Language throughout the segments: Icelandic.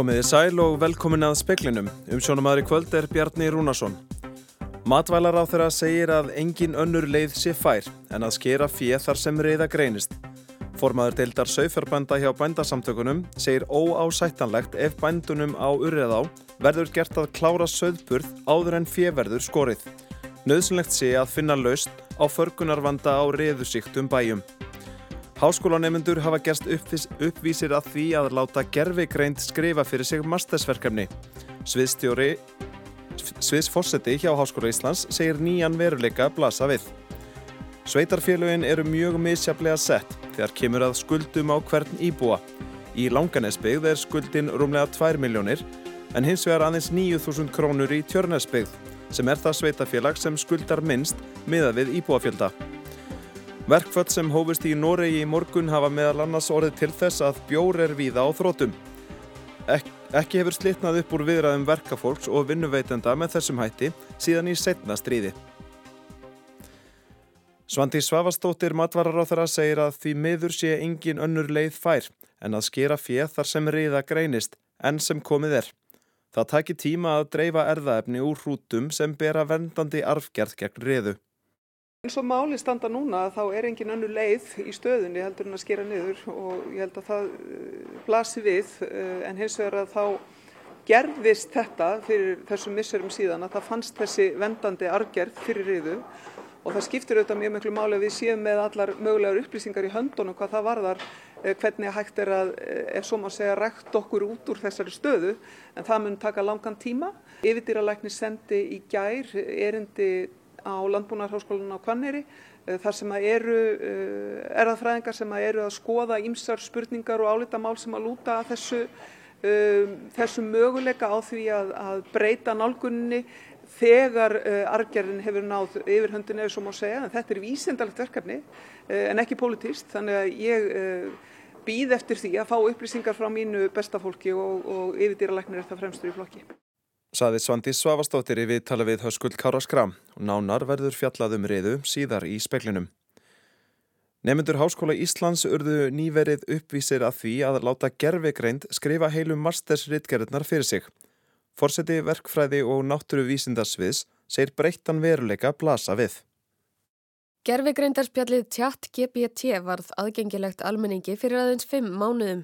Komiði sæl og velkomin að speklinum. Um sjónumadri kvöld er Bjarni Rúnarsson. Matvælar á þeirra segir að engin önnur leið sé fær en að skera fjöð þar sem reyða greinist. Formaður deildar sögfjarbænda hjá bændasamtökunum segir óásættanlegt ef bændunum á urreðá verður gert að klára söðburð áður en fjöverður skorið. Nauðsynlegt sé að finna laust á förgunarvanda á reyðusíktum bæjum. Háskólanemundur hafa gerst uppvísir að því að láta gerfigreind skrifa fyrir sig mastersverkefni. Sviðstjóri, sviðsforseti hjá Háskóla Íslands segir nýjan veruleika blasa við. Sveitarfélögin eru mjög misjaflega sett þegar kemur að skuldum á hvern íbúa. Í Langanesbyggð er skuldin rúmlega 2 miljónir en hins vegar aðeins 9.000 krónur í Tjörnesbyggð sem er það sveitarfélag sem skuldar minnst miða við íbúafjölda. Verkföll sem hófust í Noregi í morgun hafa meðal annars orðið til þess að bjór er víða á þrótum. Ek ekki hefur slitnað upp úr viðræðum verkafólks og vinnuveitenda með þessum hætti síðan í setna stríði. Svandi Svavastóttir matvarar á þeirra segir að því miður sé engin önnur leið fær en að skera fjöð þar sem riða greinist enn sem komið er. Það takir tíma að dreifa erðaefni úr hrútum sem bera vendandi arfgerð gegn riðu. Eins og máli standa núna þá er engin önnu leið í stöðunni heldur en að skera niður og ég held að það eh, blasi við eh, en hins vegar að þá gerðist þetta fyrir þessum misserum síðan að það fannst þessi vendandi argerð fyrir riðu og það skiptir auðvitað mjög miklu máli að við séum með allar mögulegar upplýsingar í höndunum hvað það varðar eh, hvernig hægt er að, ef svo maður segja, rækt okkur út úr þessari stöðu en það mun taka langan tíma. Yfirdýralækni sendi í gær erindi á Landbúnaðarháskólan á Kvanneri eh, þar sem eru eh, erðafræðingar sem eru að skoða ímsar spurningar og álitamál sem að lúta að þessu, um, þessu möguleika á því að, að breyta nálgunni þegar uh, argerðin hefur náð yfir höndinu eða svo má segja en þetta er vísendalegt verkefni en ekki politist þannig að ég uh, býð eftir því að fá upplýsingar frá mínu bestafólki og, og yfirdýralæknir er það fremstur í flokki. Saði Svandi Svavastóttir í viðtala við Höskuld Kára Skram og nánar verður fjallaðum riðu síðar í speklinum. Nefnendur Háskóla Íslands urðu nýverið uppvísir að því að láta gerfegreind skrifa heilum mastersritgerðnar fyrir sig. Forseti verkfræði og náttúruvísindarsviðs segir breyttan veruleika blasa við. Gervigreindarspjallið tjatt GPT varð aðgengilegt almenningi fyrir aðeins fimm mánuðum.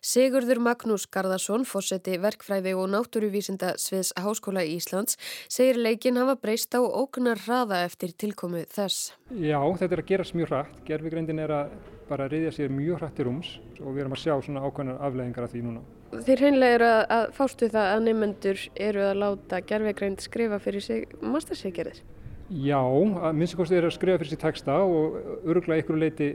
Sigurður Magnús Garðarsson, fórseti verkfræði og náttúruvísinda Sviðs Háskóla Íslands, segir leikin hafa breyst á ókunar hraða eftir tilkomu þess. Já, þetta er að gerast mjög hratt. Gervigreindin er að bara reyðja sér mjög hratt í rúms og við erum að sjá svona ákveðnar afleggingar af því núna. Þeir hreinlega eru að, að fástu það að nefnendur eru að láta gervigreind skrifa fyrir sig mastersveikjarðir. Já, að minnstakosti er að skrifa fyrir sér texta og öruglega ykkur leiti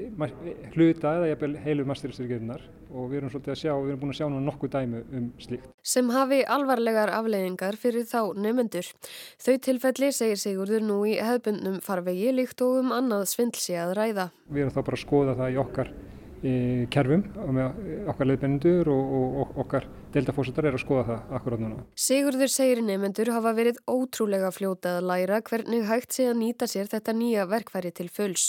hluta eða jafnvel heilu masterstyrkirnar og við erum svolítið að sjá, við erum búin að sjá núna nokkuð dæmu um slíkt. Sem hafi alvarlegar afleiðingar fyrir þá nefnendur. Þau tilfelli segir Sigurður nú í hefbundnum farvegi líkt og um annað svindlsi að ræða. Við erum þá bara að skoða það í okkar í kerfum með okkar leiðbennendur og, og, og okkar deildafósutar er að skoða það akkurát núna. Sigurður segir nefnendur hafa verið ótrúlega fljótað að læra hvernig hægt sé að nýta sér þetta nýja verkfæri til fulls.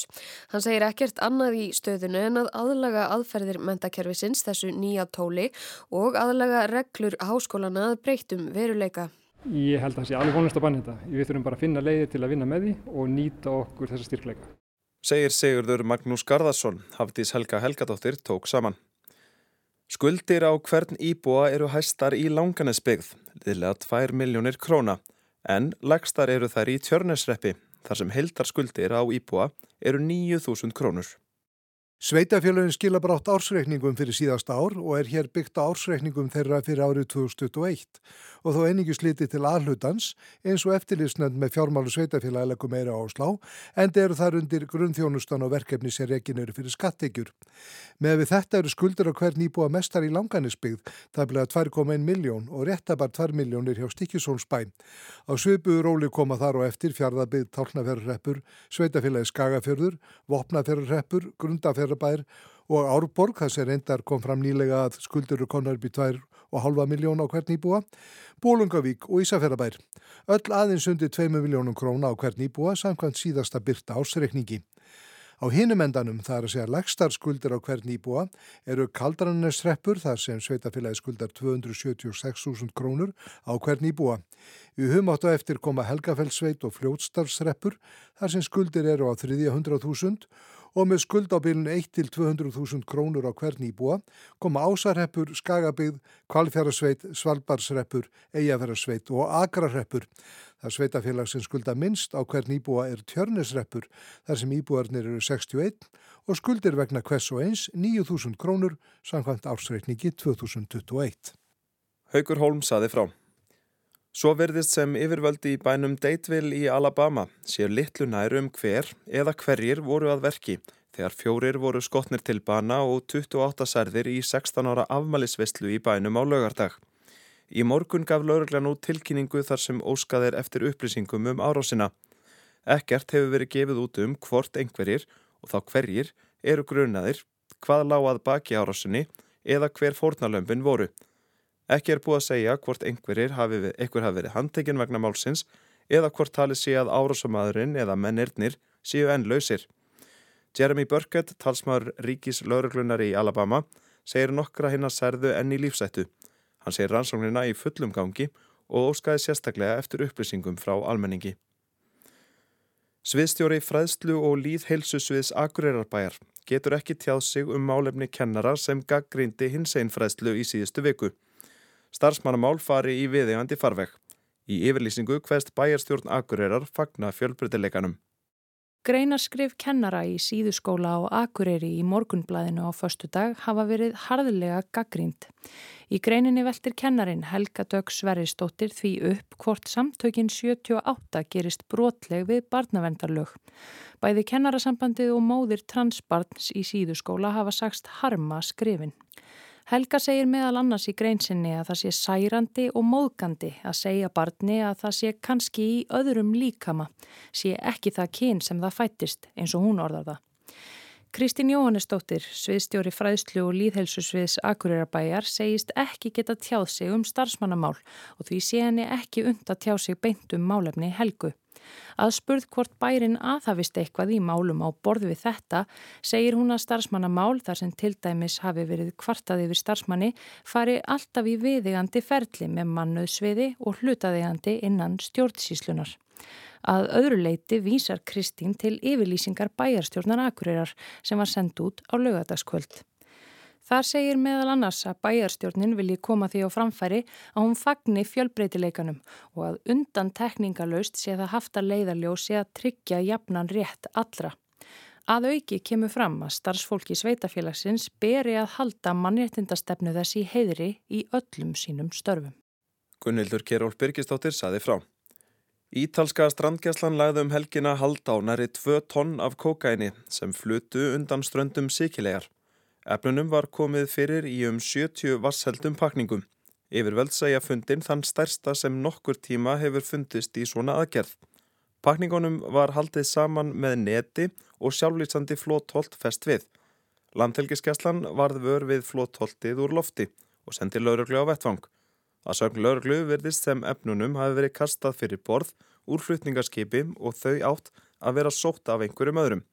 Hann segir ekkert annað í stöðunu en að aðlaga aðferðir mentakerfisins þessu nýja tóli og aðlaga reglur háskólana að breytum veruleika. Ég held að það sé alveg vonast að banna þetta. Við þurfum bara að finna leiði til að vinna með því og nýta okkur þessa styrkleika segir Sigurður Magnús Garðarsson, Hafdís Helga Helgadóttir tók saman. Skuldir á hvern íbúa eru hæstar í langanesbyggð, liðlega 2 miljónir króna, en legstar eru þær í tjörnesreppi, þar sem heldar skuldir á íbúa eru 9.000 krónur. Sveitafélagin skila brátt ársreikningum fyrir síðasta ár og er hér byggt á ársreikningum þeirra fyrir árið 2021 og þó einingu sliti til aðhlutans eins og eftirlýsnend með fjármálu sveitafélagilegu meira áslá en þeir eru þar undir grunnþjónustan og verkefni sem reygin eru fyrir skattekjur. Með við þetta eru skuldur á hvern íbúa mestar í langanisbyggð, það bleið 2,1 miljón og réttabar 2 miljónir hjá Stikisónsbæn. Á svipuðu róli koma þar og eftir fjárðabygg tálnaferðarreppur, sveitafélagi Reykjanesbær og Árborg, þess að reyndar kom fram nýlega að skuldur eru konar upp í 2,5 miljón á hvern íbúa, Bólungavík og Ísafjörðabær. Öll aðeins undir 2 miljónum króna á hvern íbúa samkvæmt síðasta byrta ásreikningi. Á hinumendanum, það er að segja legstar skuldir á hvern íbúa, eru kaldrannestreppur þar sem sveitafélagi skuldar 276.000 krónur á hvern íbúa. Við höfum átt á eftir koma Helgafellsveit og fljótstarfsreppur þar sem skuldir eru á 300.000 og með skuld á bylun 1-200.000 krónur á hvern íbúa koma Ásarreppur, Skagabygð, Kvalfjárasveit, Svalbarsreppur, Eyjafjárasveit og Agrarreppur. Það sveitafélag sem skulda minnst á hvern íbúa er Tjörnesreppur þar sem íbúarnir eru 61 og skuldir vegna hvers og eins 9.000 krónur samkvæmt ársreikningi 2021. Haugur Holm saði frá. Svo verðist sem yfirvöldi í bænum Dateville í Alabama séu litlu næru um hver eða hverjir voru að verki þegar fjórir voru skotnir til bana og 28 særðir í 16 ára afmælisvestlu í bænum á lögardag. Í morgun gaf lauruglan út tilkynningu þar sem óskaðir eftir upplýsingum um árásina. Ekkert hefur verið gefið út um hvort einhverjir og þá hverjir eru grunaðir, hvað láað baki árásinni eða hver fórnalömpin voru. Ekki er búið að segja hvort einhverjir hafi, einhver hafi verið handtekinn vegna málsins eða hvort talið sé að árásamadurinn eða mennirnir séu enn lausir. Jeremy Burkett, talsmaður ríkis lauruglunar í Alabama, segir nokkra hinn að særðu enn í lífsættu. Hann segir rannsóknina í fullum gangi og óskaði sérstaklega eftir upplýsingum frá almenningi. Sviðstjóri fræðslu og líðheilsusviðs Akureyrar getur ekki tjáð sig um málefni kennara sem gaggrindi hins einn fræðslu í síðustu viku. Starfsmannamál fari í viðegandi farveg. Í yfirlýsingu hverst bæjarstjórn Akureyrar fagna fjölbreytileikanum. Greinaskrif kennara í síðuskóla á Akureyri í morgunblæðinu á förstu dag hafa verið harðilega gaggrínd. Í greininni veltir kennarin Helga Dögg Sverristóttir því upp hvort samtökin 78 gerist brotleg við barnavendarlög. Bæði kennarasambandið og móðir transbarns í síðuskóla hafa sagst harma skrifin. Helga segir meðal annars í greinsinni að það sé særandi og móðgandi að segja barni að það sé kannski í öðrum líkama, sé ekki það kyn sem það fættist eins og hún orðar það. Kristín Jóhannesdóttir, sviðstjóri fræðslu og líðhelsusviðs Akureyrabæjar, segist ekki geta tjáð sig um starfsmannamál og því sé henni ekki und að tjá sig beint um málefni Helgu. Að spurð hvort bærin aðhafist eitthvað í málum á borð við þetta segir hún að starfsmannamál þar sem til dæmis hafi verið kvartað yfir starfsmanni fari alltaf í viðigandi ferli með mannuðsviði og hlutaðigandi innan stjórnsíslunar. Að öðru leiti vísar Kristín til yfirlýsingar bæjarstjórnar Akureyrar sem var sendt út á lögadagskvöld. Þar segir meðal annars að bæjarstjórnin vilji koma því á framfæri að hún fagni fjölbreytileikanum og að undan tekningalöst sé það haft að leiðarljósi að tryggja jafnan rétt allra. Að auki kemur fram að starfsfólki sveitafélagsins beri að halda mannréttindastefnu þess í heiðri í öllum sínum störfum. Gunnildur Keról Birgistóttir saði frá. Ítalska strandgæslan lagði um helgina hald á næri 2 tonn af kokaini sem flutu undan ströndum síkilegar. Efnunum var komið fyrir í um 70 vassheldum pakningum. Yfirveld segja fundin þann stærsta sem nokkur tíma hefur fundist í svona aðgerð. Pakningunum var haldið saman með neti og sjálflýsandi flótholt fest við. Landhelgiskeslan varð vör við flótholtið úr lofti og sendi lauruglu á vettvang. Að sögn lauruglu verðist sem efnunum hafi verið kastað fyrir borð úr flutningarskipi og þau átt að vera sótt af einhverjum öðrum.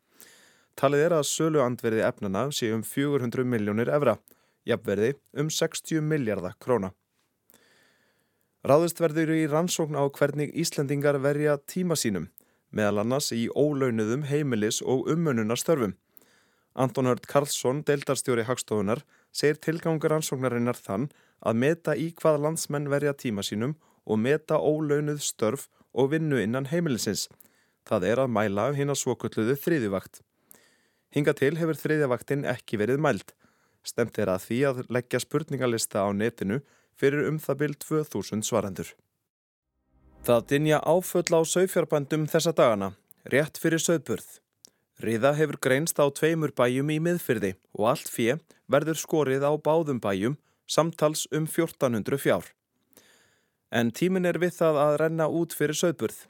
Talið er að söluandverði efnana sé um 400 miljónir evra, jafnverði um 60 miljardar króna. Ráðist verður í rannsókn á hvernig Íslendingar verja tíma sínum, meðal annars í ólaunuðum heimilis og umönunarstörfum. Anton Hörd Karlsson, deildarstjóri Hagstofunar, segir tilgangur rannsóknarinnar þann að meta í hvað landsmenn verja tíma sínum og meta ólaunuð störf og vinnu innan heimilisins. Það er að mæla hinn að svokulluðu þriðjuvakt. Hinga til hefur þriðjavaktinn ekki verið mæld. Stemt er að því að leggja spurningalista á netinu fyrir um það byrj 2000 svarendur. Það dinja áföll á sögfjárbændum þessa dagana, rétt fyrir sögburð. Riða hefur greinst á tveimur bæjum í miðfyrði og allt fjö verður skorið á báðum bæjum samtals um 1400 fjár. En tímin er við það að renna út fyrir sögburð.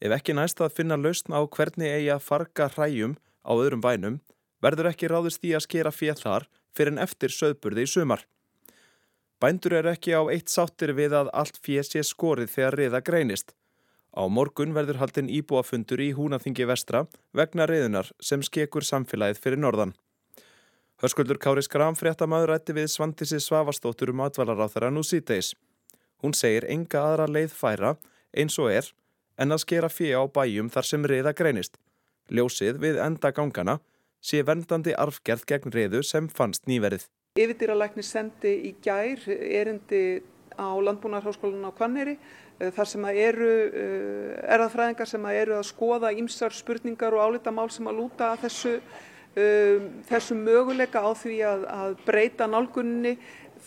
Ef ekki næst að finna lausn á hvernig eigi að farga hræjum á öðrum bænum verður ekki ráðist í að skera fél þar fyrir en eftir söðburði í sumar. Bændur er ekki á eitt sáttir við að allt fél sé skorið þegar riða greinist. Á morgun verður haldinn íbúafundur í Húnaþingi vestra vegna reyðunar sem skekur samfélagið fyrir norðan. Hörskuldur Kári Skram fréttamaður rætti við Svandisi Svavastóttur um atvallaráþara nú síðdeis. Hún segir enga aðra leið færa eins og er en að skera fyrir á bæjum þar sem reyða greinist. Ljósið við enda gangana sé vendandi arfgerð gegn reyðu sem fannst nýverið. Yfirdýralækni sendi í gær erindi á Landbúnarháskólan á Kvanneri eh, þar sem eru eh, erðafræðingar sem eru að skoða ímsar spurningar og álita mál sem að lúta að þessu, um, þessu möguleika á því að, að breyta nálgunni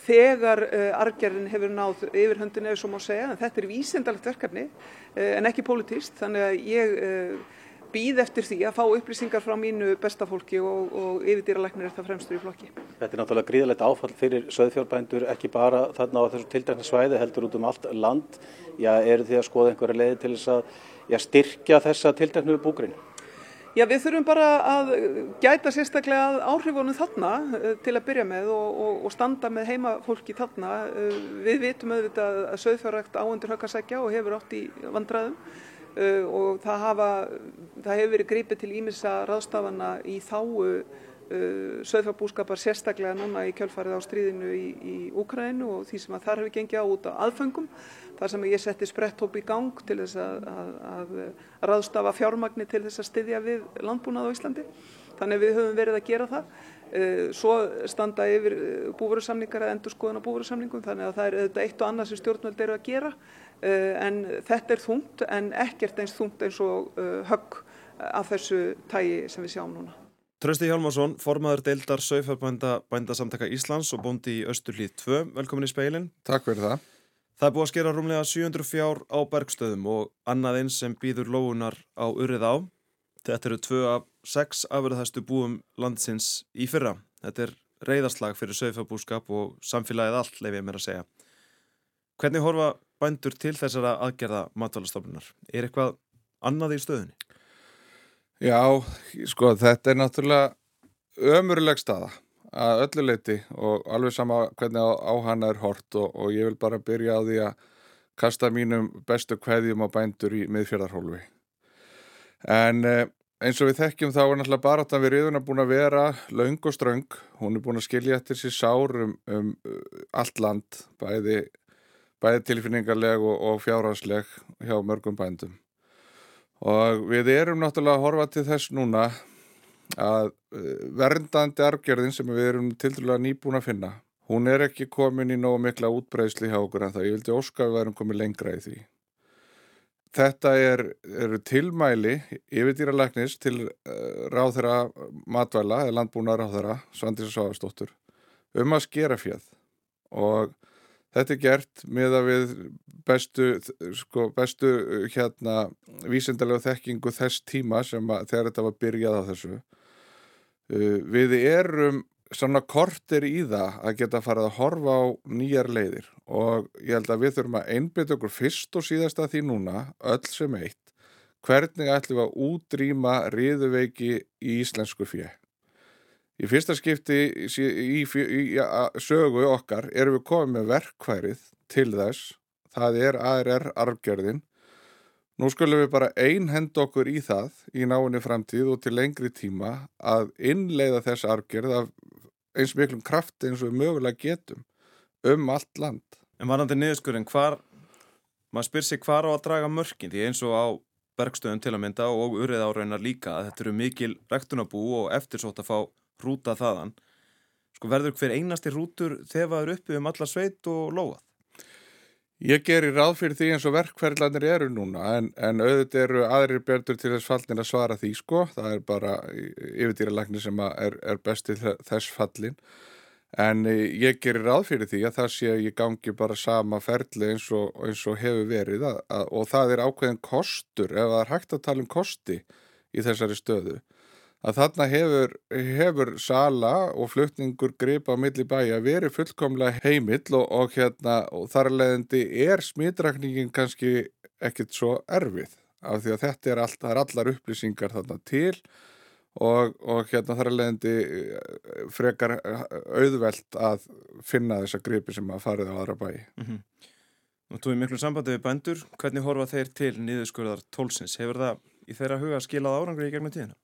þegar uh, argerðin hefur náð yfir höndinu eða svo má segja en þetta er vísendalegt verkefni uh, en ekki politist þannig að ég uh, býð eftir því að fá upplýsingar frá mínu bestafólki og, og yfirdýralæknir er það fremstur í flokki. Þetta er náttúrulega gríðalegt áfall fyrir söðfjárbændur ekki bara þarna á þessu tildækna svæði heldur út um allt land. Já, eru þið að skoða einhverja leiði til þess að já, styrkja þessa tildæknu búgrinn? Já, við þurfum bara að gæta sérstaklega áhrifunum þarna eh, til að byrja með og, og, og standa með heimafólki þarna. Eh, við vitum auðvitað að söðfjárrækt áendur höggasækja og hefur átt í vandraðum og það, hafa, það hefur verið gripið til ímissa ráðstafana í þáu uh, söðfjarbúskapar sérstaklega núna í kjölfarið á stríðinu í, í Úkrænu og því sem að þar hefur gengið á út á aðfengum þar sem ég setti spretthóp í gang til þess að, að, að ráðstafa fjármagnir til þess að styðja við landbúnað á Íslandi. Þannig við höfum verið að gera það. Uh, svo standa yfir búverusamningar að endur skoðan á búverusamningum þannig að það er auðvitað eitt og annað sem stjórnvöld eru að gera. Eh, en þetta er þungt en ekkert eins þungt eins og eh, högg af þessu tægi sem við sjáum núna. Trösti Hjálmarsson, formaður deildar Söifarbænda bændasamtaka Íslands og bóndi í Östurlíð 2. Velkomin í speilin. Takk fyrir það. Það er búið að skera rúmlega 700 fjár á bergstöðum og annað eins sem býður lóunar á urrið á. Þetta eru tvö af sex afurðaðastu búum landsins í fyrra. Þetta er reyðarslag fyrir söifabúskap og samfélagið allt, leif ég mér að segja. Hvernig horfa bændur til þessara aðgerða matvælastofnunar? Er eitthvað annað í stöðunni? Já, sko þetta er náttúrulega ömurleg staða að öllu leiti og alveg sama hvernig á, á hana er hort og, og ég vil bara byrja á því að kasta mínum bestu kveðjum á bændur í miðfjörðarhólfi. En eh, eins og við þekkjum þá er náttúrulega bara að við erum búin að vera laung og ströng, hún er búin að skilja eftir sér sár um, um allt land, bæði bæði tilfinningarleg og, og fjárhansleg hjá mörgum bændum. Og við erum náttúrulega að horfa til þess núna að eh, verndandi arfgerðin sem við erum til dæla nýbúin að finna, hún er ekki komin í nógu mikla útbreysli hjá okkur en það ég vildi óska að við erum komið lengra í því. Þetta er, eru tilmæli yfirdýralæknis til uh, ráðherra matvæla eða landbúna ráðherra, Svandis og Sáastóttur, um að skera fjöð og Þetta er gert með að við bestu, sko, bestu hérna, vísendalega þekkingu þess tíma sem að, þegar þetta var byrjað á þessu. Uh, við erum svona kortir í það að geta farið að horfa á nýjar leiðir og ég held að við þurfum að einbita okkur fyrst og síðast að því núna, öll sem eitt, hvernig ætlum við að útrýma riðuveiki í íslensku fjö. Í fyrsta skipti í, í, í, í sögu okkar erum við komið með verkværið til þess, það er ARR arfgerðin. Nú skulum við bara einhend okkur í það í náinni framtíð og til lengri tíma að innleiða þess arfgerð af eins miklum kraft eins og við mögulega getum um allt land. En varandi niðurskurinn, hvar, maður spyr sig hvar á að draga mörkin því eins og á bergstöðum til að mynda og urrið áraunar líka að þetta eru mikil rektunabú og eftirsótt að fá rúta þaðan. Sko verður hver einasti rútur þefaður uppi um alla sveit og lóað? Ég gerir ráð fyrir því eins og verkferðlanir eru núna en, en auðvitað eru aðrir björður til þess fallin að svara því sko, það er bara yfirdýralækni sem er, er bestið þess fallin en ég gerir ráð fyrir því að það sé að ég gangi bara sama ferli eins og, eins og hefur verið að, að, og það er ákveðin kostur ef það er hægt að tala um kosti í þessari stöðu að þarna hefur, hefur sala og flutningur gripa á milli bæja verið fullkomlega heimill og, og, hérna, og þar leðandi er smitrakningin kannski ekkit svo erfið af því að þetta er, all, er allar upplýsingar þarna til og, og hérna þar leðandi eh, frekar eh, auðvelt að finna þessa gripi sem að farið á aðra bæji. Mm -hmm. Nú tóðum miklu sambandi við bændur, hvernig horfa þeir til niðurskurðar tólsins? Hefur það í þeirra huga skilað árangri í gegnum tíðina?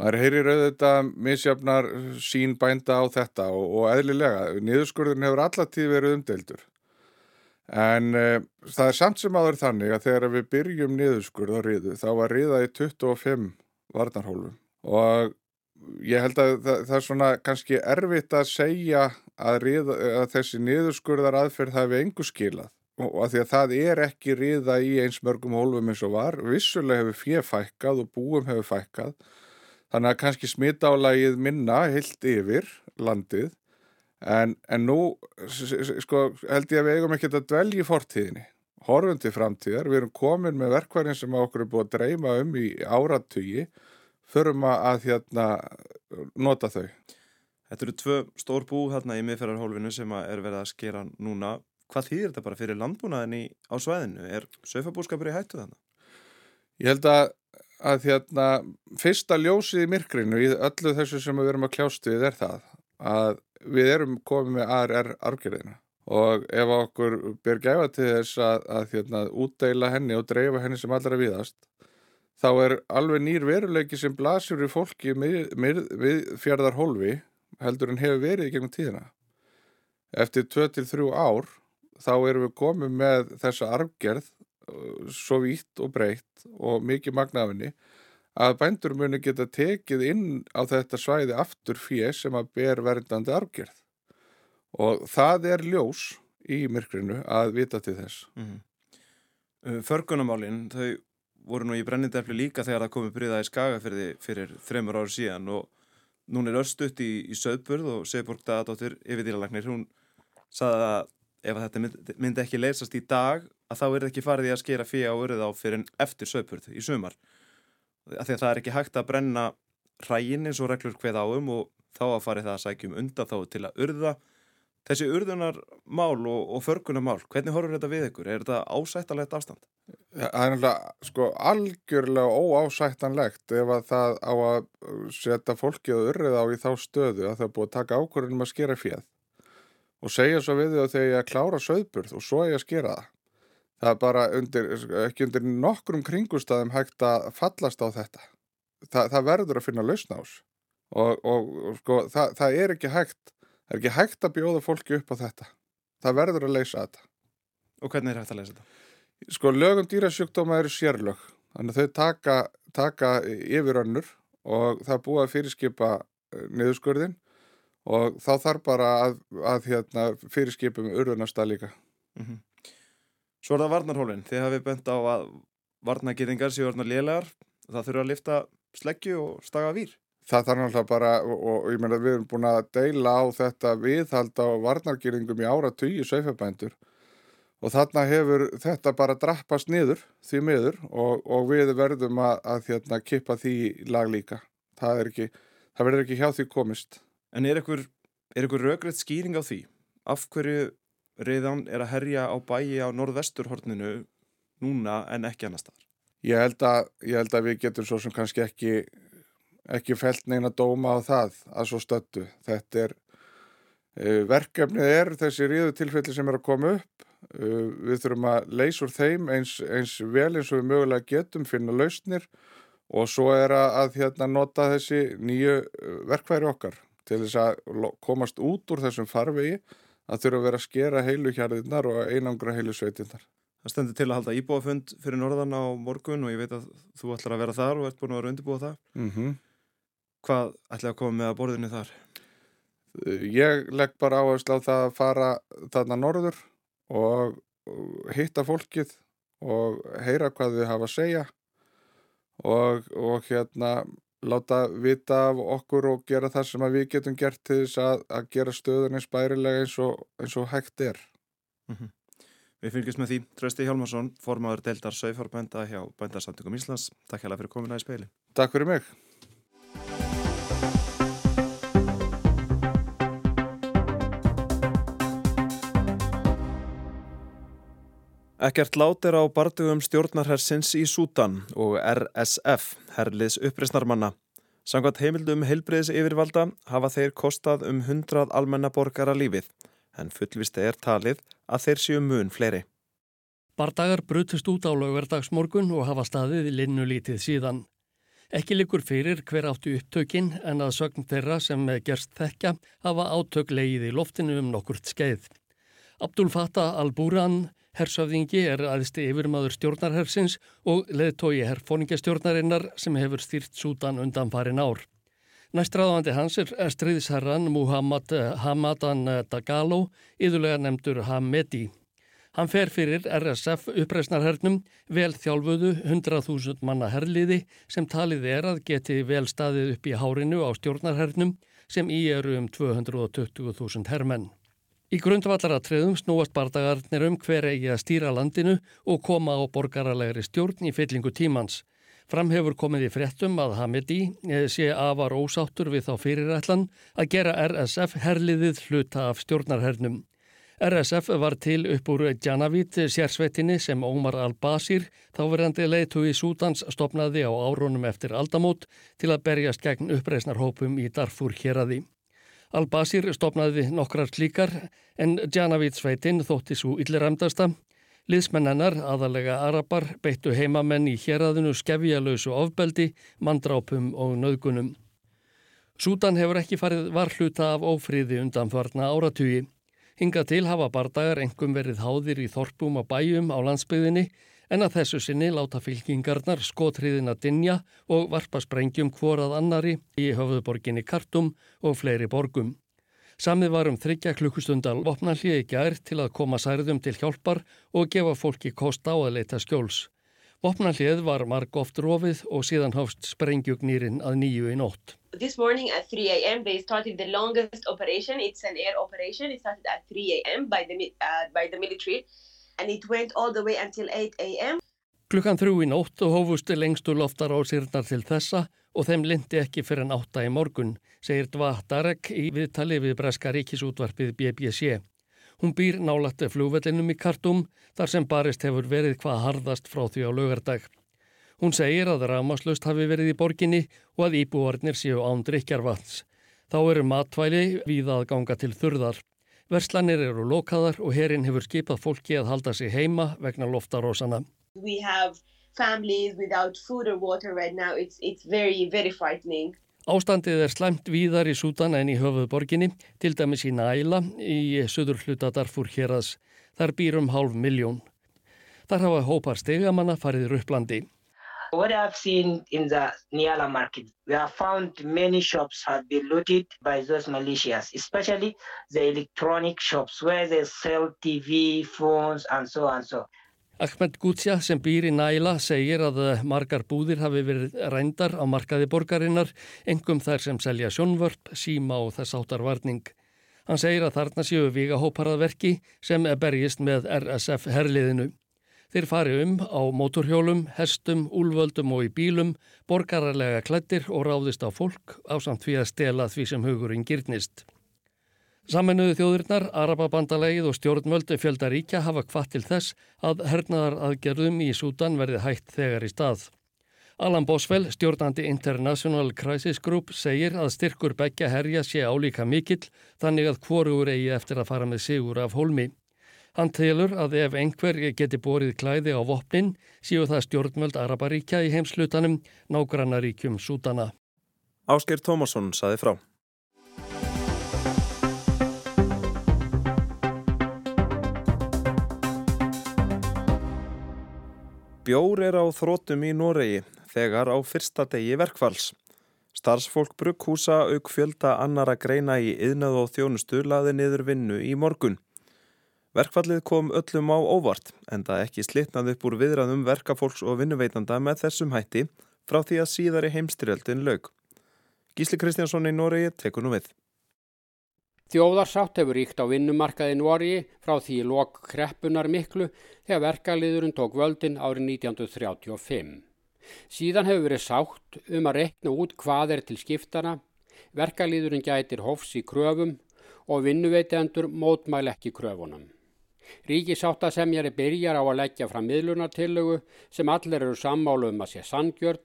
Maður heyrir auðvitað misjafnar sín bænda á þetta og, og eðlilega, niðurskurðin hefur allatíð verið umdeildur. En uh, það er samt sem aður þannig að þegar við byrjum niðurskurð á riðu þá var riða í 25 varnarhólfum. Og ég held að það, það er svona kannski erfitt að segja að, riða, að þessi niðurskurðar aðferð hafi engu skilað. Og að því að það er ekki riða í eins mörgum hólfum eins og var. Vissulega hefur fjö fækkað og búum hefur fækkað Þannig að kannski smittálægið minna heilt yfir landið en, en nú sko, held ég að við eigum ekki að dvelja í fortíðinni. Horfum til framtíðar, við erum komin með verkværin sem okkur er búið að dreyma um í áratögi, förum að hérna, nota þau. Þetta eru tvö stór bú hérna í miðferðarhólfinu sem er verið að skera núna. Hvað þýðir þetta bara fyrir landbúnaðinni á svæðinu? Er söfabúskapur í hættu þannig? Ég held að að hérna, fyrsta ljósið í myrkrinu í öllu þessu sem við erum að kljást við er það að við erum komið með ARR arfgerðina. Og ef okkur ber gæfa til þess að, að hérna, útdeila henni og dreifa henni sem allra viðast þá er alveg nýr veruleiki sem blasur í fólki við fjörðar hólfi heldur en hefur verið í gegnum tíðina. Eftir 2-3 ár þá erum við komið með þessa arfgerð svo vítt og breytt og mikið magnafinni að bændur muni geta tekið inn á þetta svæði aftur fyrir sem að ber verðandi arfgerð og það er ljós í myrkrinu að vita til þess mm -hmm. Förgunamálinn þau voru nú í brennindefli líka þegar það komi bryða í skagafyrði fyrir þreymur árið síðan og núna er östutt í, í söðburð og Seborg Dagadóttir yfir dýralagnir, hún saði að ef þetta myndi, myndi ekki leysast í dag að þá er ekki farið í að skera fyrir á örið á fyrir eftir söpurð í sumar af því að það er ekki hægt að brenna hrægin eins og reglur hveð áum og þá að farið það að sækjum undan þá til að urða þessi urðunarmál og, og förgunarmál hvernig horfur þetta við ykkur? Er þetta ásættanlegt afstand? Það er náttúrulega sko algjörlega óásættanlegt ef að það á að setja fólkið að urða á í þá stöðu að það er búið að taka ákvörðunum að skera fjöð og segja svo við þau að þegar ég að klára söðburð og svo ég að skera það það er bara undir, ekki undir nokkrum kringustæðum hægt að fallast á þetta. Þa, það verður að finna lausna ás og, og, og sko, það, það er ekki hægt, það er ekki hægt að bjóða fólki upp á þetta. Það verður að leysa þetta. Og hvernig er hægt að leysa þetta? Sko, lögum dýrasjúkdóma eru sérlög, þannig að þau taka, taka yfir önnur og það búið að fyrirskipa eh, niðurskurðin og þá þarf bara að, að hérna, fyrirskipum urðunasta líka. Mm -hmm. Svo er það varnarhólinn. Þið hafið bent á að varnagýringar séu varnar lélegar. Það þurfa að lifta sleggju og staga výr. Það þarf náttúrulega bara, og, og ég meina við erum búin að deila á þetta viðhald á varnargýringum í ára tugi sögfabændur og þarna hefur þetta bara drappast niður því miður og, og við verðum að, að hérna, kippa því lag líka. Það, ekki, það verður ekki hjá því komist. En er ykkur, ykkur röggreitt skýring á því? Af hverju reyðan er að herja á bæi á norðvesturhorninu núna en ekki annar staðar. Ég held að, ég held að við getum svo sem kannski ekki, ekki felt neina dóma á það að svo stöldu. Þetta er, uh, verkefnið er þessi ríðu tilfelli sem er að koma upp. Uh, við þurfum að leysa úr þeim eins, eins vel eins og við mögulega getum, finna lausnir og svo er að, að hérna, nota þessi nýju verkværi okkar til þess að komast út úr þessum farvegi að þurfa að vera að skera heilu hjarðinnar og einangra heilu sveitinnar. Það stendur til að halda íbúafund fyrir norðan á morgun og ég veit að þú ætlar að vera þar og ert búin að vera undirbúa það. Mm -hmm. Hvað ætlaði að koma með að borðinu þar? Ég legg bara áherslu á það að fara þarna norður og hitta fólkið og heyra hvað við hafa að segja og, og hérna láta vita af okkur og gera það sem við getum gert til þess að, að gera stöðun eins bærilega eins og, eins og hægt er. Mm -hmm. Við fylgjumst með því. Trösti Hjálmarsson, formadur deildar Söifarbænda hjá Bændarsamtökum Íslands. Takk hjá það fyrir komina í speili. Takk fyrir mig. Ekkert lát er á bardugum stjórnarhersins í Sútan og RSF, herliðs uppreysnarmanna. Sangvað heimildum heilbriðis yfirvalda hafa þeir kostað um hundrað almennaborgara lífið, en fullvist er talið að þeir séu mun fleiri. Bardagar brutust út á laugardagsmorgun og hafa staðið linnulítið síðan. Ekki likur fyrir hver áttu upptökin en að sögn þeirra sem gerst þekka hafa átök leið í loftinu um nokkurt skeið. Abdul Fattah al-Buran, hersöfðingi, er aðisti yfirmaður stjórnarhersins og leðtói herfóningastjórnarinnar sem hefur stýrt sútan undan farin ár. Næstræðandi hans er stríðsherran Muhammad Hamadan Dagalo, yðurlega nefndur Hamedi. Hann fer fyrir RSF uppreysnarhernum vel þjálfuðu 100.000 manna herliði sem talið er að geti vel staðið upp í hárinu á stjórnarhernum sem í eru um 220.000 hermenn. Í grundvallara treðum snúast bardagarnir um hver eigi að stýra landinu og koma á borgaralegri stjórn í fyllingu tímans. Fram hefur komið í fréttum að Hamidi eh, sé afar ósáttur við þá fyrirætlan að gera RSF herliðið hluta af stjórnarhernum. RSF var til upp úr Janavit sérsveitinni sem Ómar al-Basir, þáverandi leitu í Sútans, stopnaði á árunum eftir aldamót til að berjast gegn uppreisnarhópum í Darfur hér að því. Al-Basir stopnaði nokkrar klíkar en Janavit sveitin þótti svo ylliramdasta. Liðsmennennar, aðalega arabar, beittu heimamenn í héræðinu skefjalösu ofbeldi, mandrápum og nöðgunum. Sútan hefur ekki farið varhluta af ófríði undan farna áratugi. Hinga til hafa bardagar engum verið háðir í þorpum og bæjum á landsbyðinni en að þessu sinni láta fylkingarnar skotriðina dinja og varpa sprengjum hvorað annari í höfðuborginni Kartum og fleiri borgum. Samið var um þryggja klukkustundal vopnallið í gær til að koma særðum til hjálpar og gefa fólki kost á að leita skjóls. Vopnallið var marg oft rofið og síðan hafst sprengjugnýrin að nýju í nótt. this morning at 3 a.m. they started the longest operation. It's an air operation. It started at 3 a.m. by uh, by the military, and it went all the way until 8 a.m. Klukkan þrjú í nótt og hófustu lengstu loftar á sírnar til þessa og þeim lindi ekki fyrir en átta í morgun, segir Dva Darek í viðtali við Breska ríkisútvarpið BBC. Hún býr nálatte flúvellinum í kartum þar sem barist hefur verið hvað harðast frá því á lögardag. Hún segir að rámaslust hafi verið í borginni og að íbúarnir séu án drikjarvats. Þá eru matvæli við að ganga til þurðar. Verslanir eru lokaðar og herin hefur skipað fólki að halda sig heima vegna loftarósana. We have families without food or water right now. It's, it's very, very frightening. Ástandið er slæmt víðar í Sútan en í höfuðborginni, til dæmis í Næla í söður hluta Darfur héras. Þar býrum hálf miljón. Þar hafa hópar stegamanna farið rupplandi. What I've seen in the Niala market, we have found many shops have been looted by those militias, especially the electronic shops where they sell TV, phones and so on so. Ahmed Gutsja sem býr í Næla segir að margar búðir hafi verið rændar á markaði borgarinnar, engum þær sem selja sjónvörp, síma og þess áttar varning. Hann segir að þarna séu vigahóparaðverki sem berjist með RSF herliðinu. Þeir fari um á móturhjólum, hestum, úlvöldum og í bílum, borgararlega klættir og ráðist á fólk á samt því að stela því sem hugurinn gyrnist. Saminuðu þjóðurnar, Arababandalegið og stjórnvöldu fjöldaríkja hafa hvað til þess að hernaðar aðgerðum í Sútan verði hægt þegar í stað. Alan Boswell, stjórnandi International Crisis Group, segir að styrkur begja herja sé álíka mikill þannig að hvorugur eigi eftir að fara með sigur af hólmi. Hann telur að ef einhver geti borið klæði á vopnin séu það stjórnmöld Araparíkja í heimslutanum nágrannaríkjum Sútana. Ásker Tómasson saði frá. Bjór er á þrótum í Noregi þegar á fyrsta degi verkfalls. Starfsfólk brugghúsa auk fjölda annara greina í yðnað og þjónustu laði niður vinnu í morgun. Verkfallið kom öllum á óvart en það ekki slitnað upp úr viðræðum verkafólks og vinnuveitanda með þessum hætti frá því að síðari heimstyrjaldin lög. Gísli Kristjánsson í Noregi tekur nú við. Þjóðarsátt hefur ríkt á vinnumarkaði Noregi frá því lok kreppunar miklu þegar verkaliðurinn tók völdin árið 1935. Síðan hefur verið sátt um að rekna út hvað er til skiptana, verkaliðurinn gætir hofs í kröfum og vinnuveitendur mótmæl ekki kröfunum. Ríkisáttasemjari byrjar á að leggja fram miðlunartillögu sem allir eru sammálu um að sé sangjörn,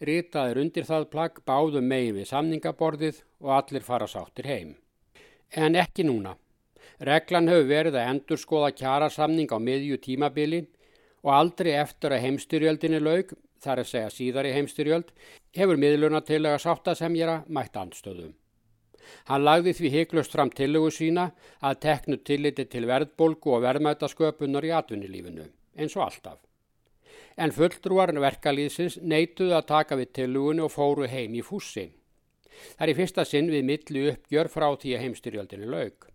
ritaður undir það plagg báðum megin við samningaborðið og allir fara sáttir heim. En ekki núna. Reglan hefur verið að endur skoða kjara samning á miðju tímabili og aldrei eftir að heimstyrjöldinni laug, þar að segja síðar í heimstyrjöld, hefur miðluna til að sáttasemjara mætt andstöðum. Hann lagði því heiklust fram tillögu sína að teknu tilliti til verðbolgu og verðmætasköpunar í atvinnilífinu, eins og alltaf. En fulltrúarinn verkalýðsins neituðu að taka við tillögunni og fóru heim í fússi. Það er í fyrsta sinn við milli uppgjör frá því að heimstyrjöldinni laug.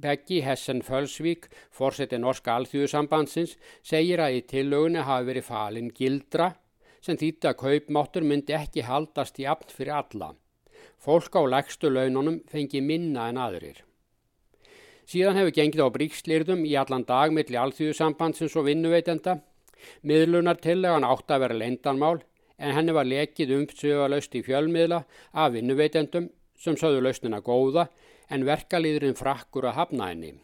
Beggi Hessen Fölsvík, fórseti Norska Alþjóðsambandsins, segir að í tillögunni hafi verið falin gildra sem þýtti að kaupmáttur myndi ekki haldast í aft fyrir alla. Fólk á legstu laununum fengi minna en aðrir. Síðan hefur gengið á bríkslýrðum í allan dag millir Alþjóðsambandsins og vinnuveitenda. Miðlunar tillegan átt að vera leindanmál en henni var lekið umtsögalaust í fjölmiðla af vinnuveitendum sem sögðu lausnina góða en verkalýðurinn frakkur að hafna henni.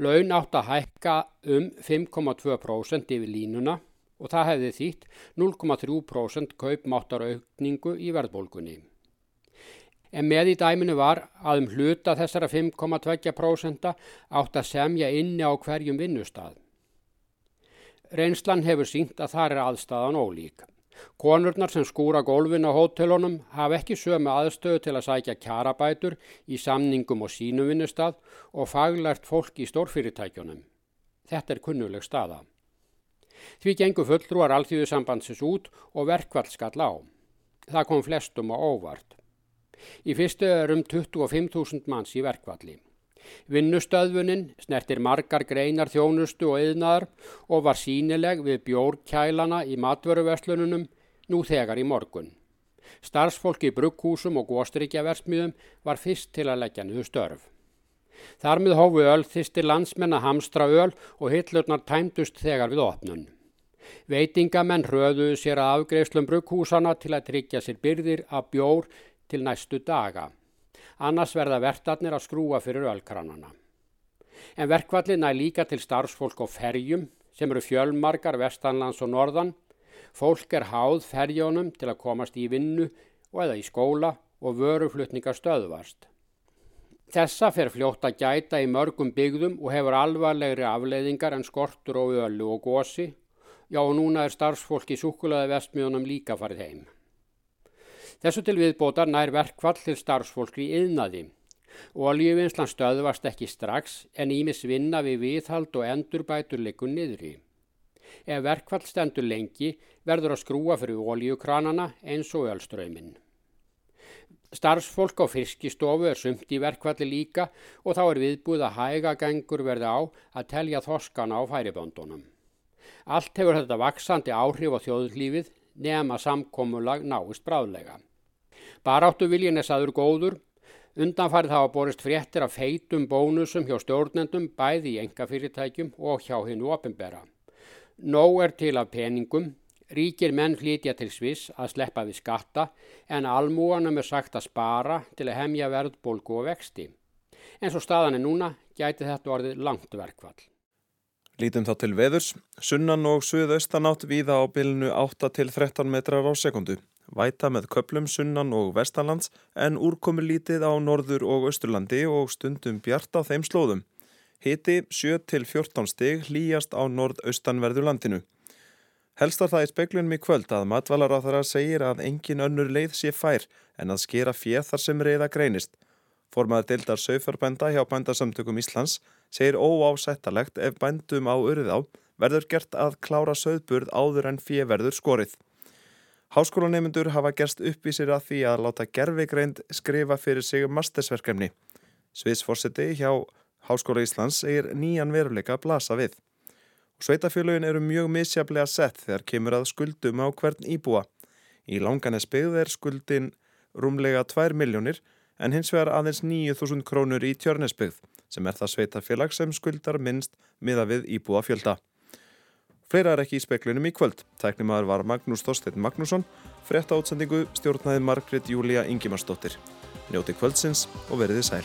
Laun átt að hækka um 5,2% yfir línuna og það hefði þýtt 0,3% kaupmáttaraukningu í verðbólgunni. En með í dæminu var að um hluta þessara 5,2% átt að semja inni á hverjum vinnustad. Reynslan hefur sínt að það er aðstæðan ólík. Konurnar sem skúra gólfin á hótelunum hafa ekki sömu aðstöðu til að sækja kjarabætur í samningum og sínum vinnustad og faglært fólk í stórfyrirtækjunum. Þetta er kunnuleg staða. Því gengur fulltrúar alþjóðu sambandsins út og verkvall skall á. Það kom flestum á óvart. Í fyrstu er um 25.000 manns í verkvalli. Vinnustöðvunin snertir margar greinar þjónustu og yðnaðar og var sínileg við bjórkælana í matvöruverslununum nú þegar í morgun. Starfsfólki í brugghúsum og góstrykjaversmiðum var fyrst til að leggja niður störf. Þar með hófu öllþistir landsmenn að hamstra öll og hillurnar tæmdust þegar við opnun. Veitingamenn hröðuðu sér að afgreifslum brugghúsana til að tryggja sér byrðir af bjór til næstu daga annars verða vertarnir að skrúa fyrir ölkranana. En verkvallin er líka til starfsfólk á ferjum sem eru fjölmarkar vestanlands og norðan. Fólk er háð ferjónum til að komast í vinnu og eða í skóla og vöruflutningar stöðvast. Þessa fer fljótt að gæta í mörgum byggðum og hefur alvarlegri afleiðingar en skortur og ölu og gósi. Já og núna er starfsfólk í sukulæði vestmjónum líka farið heim. Þessu til viðbótar nær verkvall til starfsfólk í yðnaði. Oljuvinslan stöðvast ekki strax en ímis vinna við viðhald og endurbætur leikur niðri. Ef verkvall stendur lengi verður að skrúa fyrir oljukranana eins og ölströyminn. Starfsfólk á fiskistofu er sumt í verkvalli líka og þá er viðbúð að hæga gengur verði á að telja þoskana á færiböndunum. Allt hefur þetta vaksandi áhrif á þjóðlífið nema samkómulag náist bráðlega. Baráttu viljin er saður góður. Undanfarið hafa borist fréttir af feitum bónusum hjá stjórnendum bæði í engafyrirtækjum og hjá hennu opimbera. Nó er til af peningum. Ríkir menn flytja til Sviss að sleppa við skatta en almúanum er sagt að spara til að hemja verðbólgu og vexti. En svo staðan er núna gæti þetta orðið langt verkvall. Lítum þá til veðurs. Sunnan og suðaustanátt víða á bilinu 8 til 13 metrar á sekundu væta með köplum sunnan og vestanlands en úrkomi lítið á norður og austurlandi og stundum bjart á þeim slóðum. Hiti 7-14 stig hlýjast á norð-austanverðu landinu. Helstar það í speklunum í kvöld að matvalar segir að engin önnur leið sé fær en að skera fjeð þar sem reyða greinist. Formaður deildar sögfarbænda hjá bændasamtökum Íslands segir óásættalegt ef bændum á urðá verður gert að klára söðburð áður en fjeð verður skorið. Háskólaneymyndur hafa gerst uppvísir að því að láta gerfigreind skrifa fyrir sig mastersverkefni. Sviðsforseti hjá Háskóla Íslands segir nýjan veruleika að blasa við. Sveitafélagin eru mjög misjaflega sett þegar kemur að skuldum á hvern íbúa. Í langanes byggð er skuldin rúmlega 2 miljónir en hins vegar aðeins 9.000 krónur í tjörnesbyggð sem er það sveitafélag sem skuldar minnst miða við íbúa fjölda. Fleira er ekki í speklunum í kvöld. Tæknimaður var Magnús Þorstein Magnússon, frétta átsendingu stjórnaði Margret Júlia Ingimarsdóttir. Njóti kvöldsins og veriði sæl.